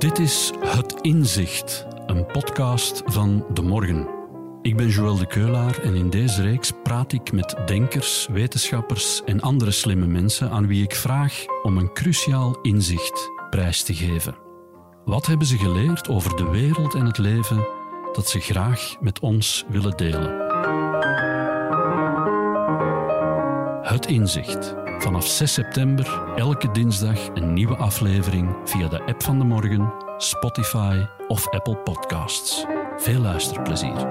Dit is Het Inzicht, een podcast van De Morgen. Ik ben Joël de Keulaar en in deze reeks praat ik met denkers, wetenschappers en andere slimme mensen aan wie ik vraag om een cruciaal inzicht prijs te geven. Wat hebben ze geleerd over de wereld en het leven dat ze graag met ons willen delen? Het Inzicht. Vanaf 6 september elke dinsdag een nieuwe aflevering via de app van de morgen, Spotify of Apple Podcasts. Veel luisterplezier.